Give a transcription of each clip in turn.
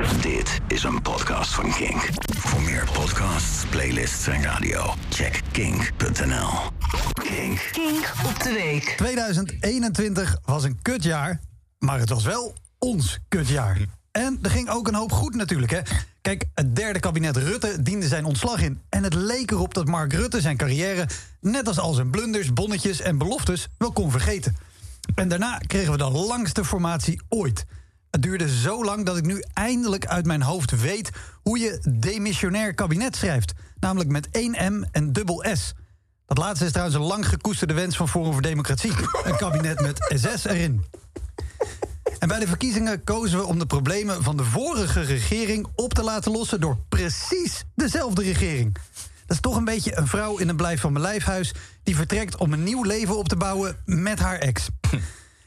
Dit is een podcast van Kink. Voor meer podcasts, playlists en radio, check kink.nl. Kink. Kink op de week. 2021 was een kutjaar, maar het was wel ons kutjaar. En er ging ook een hoop goed natuurlijk, hè. Kijk, het derde kabinet Rutte diende zijn ontslag in. En het leek erop dat Mark Rutte zijn carrière... net als al zijn blunders, bonnetjes en beloftes wel kon vergeten. En daarna kregen we de langste formatie ooit. Het duurde zo lang dat ik nu eindelijk uit mijn hoofd weet... hoe je demissionair kabinet schrijft. Namelijk met één M en dubbel S. Dat laatste is trouwens een lang gekoesterde wens van Forum voor Democratie. Een kabinet met SS erin. En bij de verkiezingen kozen we om de problemen van de vorige regering op te laten lossen door precies dezelfde regering. Dat is toch een beetje een vrouw in een blijf van mijn lijfhuis die vertrekt om een nieuw leven op te bouwen met haar ex.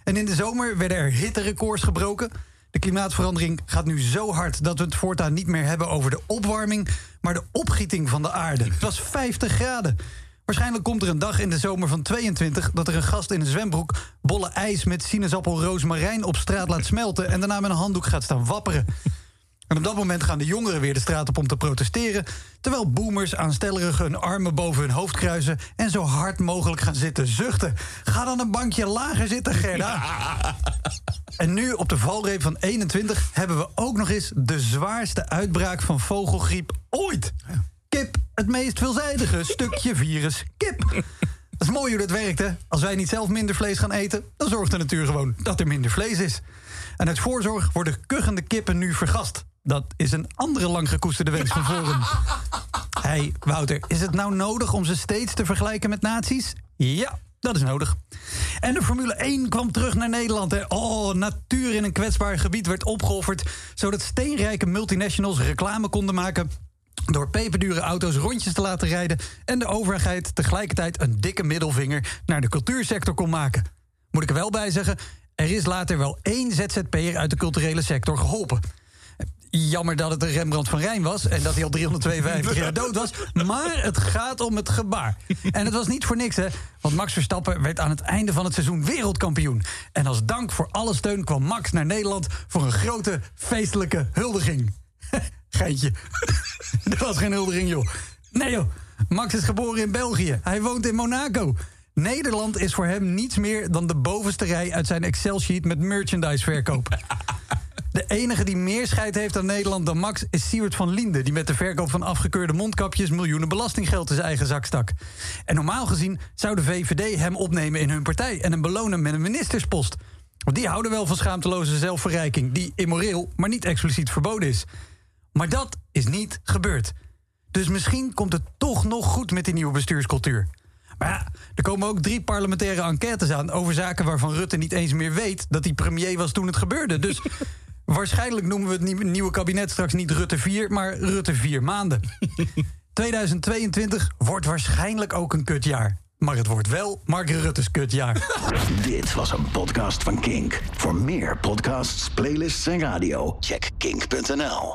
En in de zomer werden er hitterecords gebroken. De klimaatverandering gaat nu zo hard dat we het voortaan niet meer hebben over de opwarming, maar de opgieting van de aarde. Het was 50 graden. Waarschijnlijk komt er een dag in de zomer van 22 dat er een gast in een zwembroek bolle ijs met sinaasappel roosmarijn op straat laat smelten en daarna met een handdoek gaat staan wapperen. En op dat moment gaan de jongeren weer de straat op om te protesteren... terwijl boomers aanstellerig hun armen boven hun hoofd kruisen... en zo hard mogelijk gaan zitten zuchten. Ga dan een bankje lager zitten, Gerda. En nu op de valreep van 21 hebben we ook nog eens... de zwaarste uitbraak van vogelgriep ooit. Kip, het meest veelzijdige stukje virus. Kip. Dat is mooi hoe dat werkt, hè? Als wij niet zelf minder vlees gaan eten... dan zorgt de natuur gewoon dat er minder vlees is. En uit voorzorg worden kuchende kippen nu vergast. Dat is een andere lang gekoesterde wens van Forum. hey, Wouter, is het nou nodig om ze steeds te vergelijken met nazi's? Ja, dat is nodig. En de Formule 1 kwam terug naar Nederland. Hè. Oh, natuur in een kwetsbaar gebied werd opgeofferd... zodat steenrijke multinationals reclame konden maken... door peperdure auto's rondjes te laten rijden... en de overheid tegelijkertijd een dikke middelvinger... naar de cultuursector kon maken. Moet ik er wel bij zeggen, er is later wel één ZZP'er uit de culturele sector geholpen. Jammer dat het een Rembrandt van Rijn was en dat hij al 352 jaar dood was. Maar het gaat om het gebaar. En het was niet voor niks, hè? Want Max Verstappen werd aan het einde van het seizoen wereldkampioen. En als dank voor alle steun kwam Max naar Nederland voor een grote feestelijke huldiging. Geintje. Dat was geen huldiging, joh. Nee, joh. Max is geboren in België. Hij woont in Monaco. Nederland is voor hem niets meer dan de bovenste rij uit zijn Excel-sheet met merchandise verkoop. De enige die meer scheid heeft aan Nederland dan Max is Siewert van Liende... die met de verkoop van afgekeurde mondkapjes miljoenen belastinggeld in zijn eigen zak stak. En normaal gezien zou de VVD hem opnemen in hun partij... en hem belonen met een ministerspost. Want die houden wel van schaamteloze zelfverrijking... die immoreel, maar niet expliciet verboden is. Maar dat is niet gebeurd. Dus misschien komt het toch nog goed met die nieuwe bestuurscultuur. Maar ja, er komen ook drie parlementaire enquêtes aan... over zaken waarvan Rutte niet eens meer weet... dat hij premier was toen het gebeurde. Dus waarschijnlijk noemen we het nieuwe kabinet straks niet Rutte 4... maar Rutte 4 maanden. 2022 wordt waarschijnlijk ook een kutjaar. Maar het wordt wel Mark Rutte's kutjaar. Dit was een podcast van Kink. Voor meer podcasts, playlists en radio, check kink.nl.